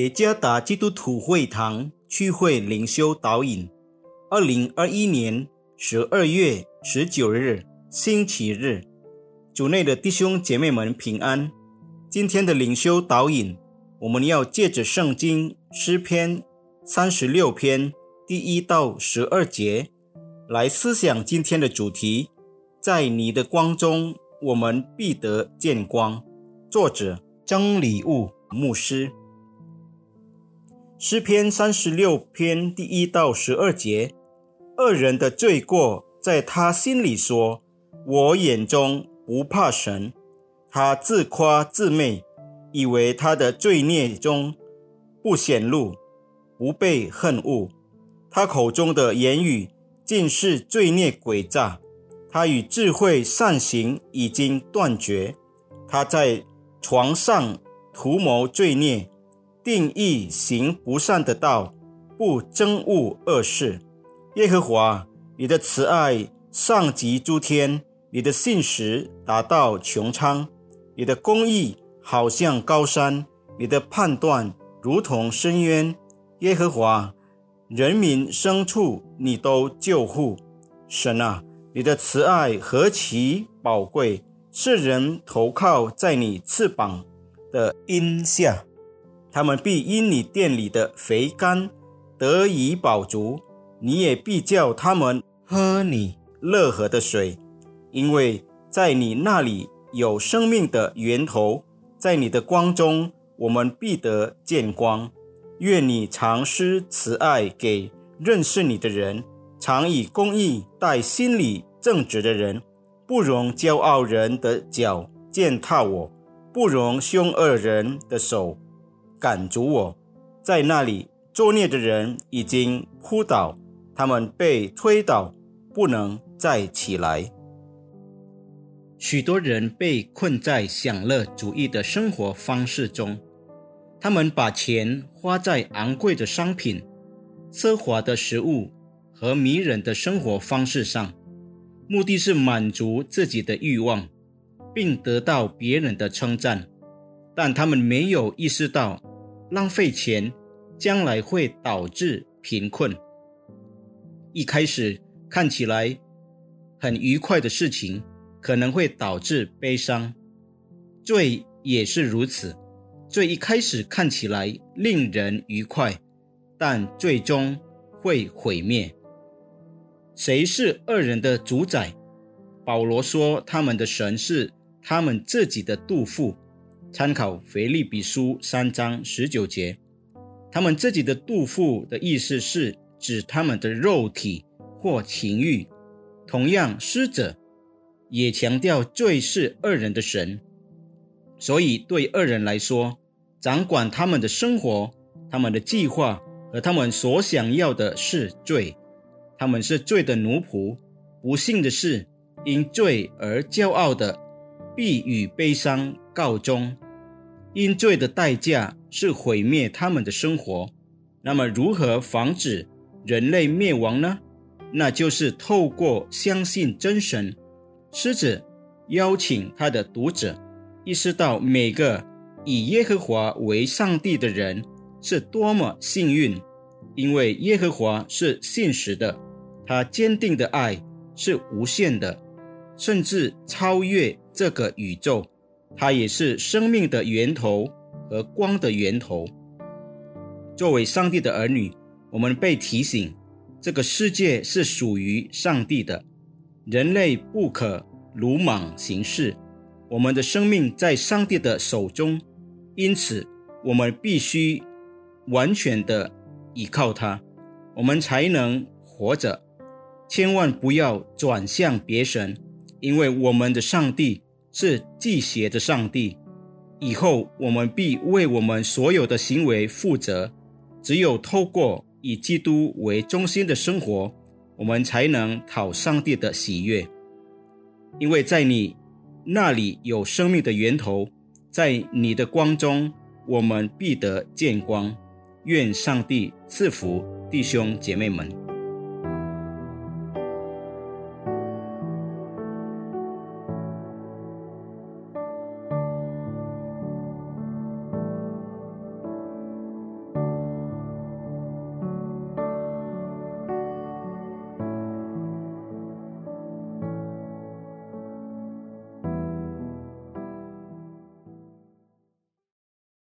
耶加达基督徒会堂聚会灵修导引，二零二一年十二月十九日星期日，主内的弟兄姐妹们平安。今天的灵修导引，我们要借着圣经诗篇三十六篇第一到十二节来思想今天的主题：在你的光中，我们必得见光。作者曾礼物牧师。诗篇三十六篇第一到十二节，恶人的罪过在他心里说：“我眼中不怕神。”他自夸自媚，以为他的罪孽中不显露，不被恨恶。他口中的言语尽是罪孽诡诈，他与智慧善行已经断绝。他在床上图谋罪孽。定义行不善的道，不憎恶恶事。耶和华，你的慈爱上及诸天，你的信实达到穹苍，你的公义好像高山，你的判断如同深渊。耶和华，人民牲畜你都救护。神啊，你的慈爱何其宝贵！世人投靠在你翅膀的荫下。他们必因你店里的肥甘得以饱足，你也必叫他们喝你乐河的水，因为在你那里有生命的源头，在你的光中，我们必得见光。愿你常施慈爱给认识你的人，常以公义待心里正直的人，不容骄傲人的脚践踏我，不容凶恶人的手。赶逐我，在那里作孽的人已经扑倒，他们被推倒，不能再起来。许多人被困在享乐主义的生活方式中，他们把钱花在昂贵的商品、奢华的食物和迷人的生活方式上，目的是满足自己的欲望，并得到别人的称赞，但他们没有意识到。浪费钱，将来会导致贫困。一开始看起来很愉快的事情，可能会导致悲伤。罪也是如此，罪一开始看起来令人愉快，但最终会毁灭。谁是恶人的主宰？保罗说，他们的神是他们自己的杜甫。参考腓利比书三章十九节，他们自己的杜甫的意思是指他们的肉体或情欲。同样，师者也强调罪是恶人的神，所以对恶人来说，掌管他们的生活、他们的计划和他们所想要的是罪。他们是罪的奴仆。不幸的是，因罪而骄傲的，必与悲伤。告终，因罪的代价是毁灭他们的生活。那么，如何防止人类灭亡呢？那就是透过相信真神。狮子邀请他的读者意识到，每个以耶和华为上帝的人是多么幸运，因为耶和华是信实的，他坚定的爱是无限的，甚至超越这个宇宙。它也是生命的源头和光的源头。作为上帝的儿女，我们被提醒，这个世界是属于上帝的，人类不可鲁莽行事。我们的生命在上帝的手中，因此我们必须完全的依靠他，我们才能活着。千万不要转向别神，因为我们的上帝。是祭邪的上帝，以后我们必为我们所有的行为负责。只有透过以基督为中心的生活，我们才能讨上帝的喜悦。因为在你那里有生命的源头，在你的光中，我们必得见光。愿上帝赐福弟兄姐妹们。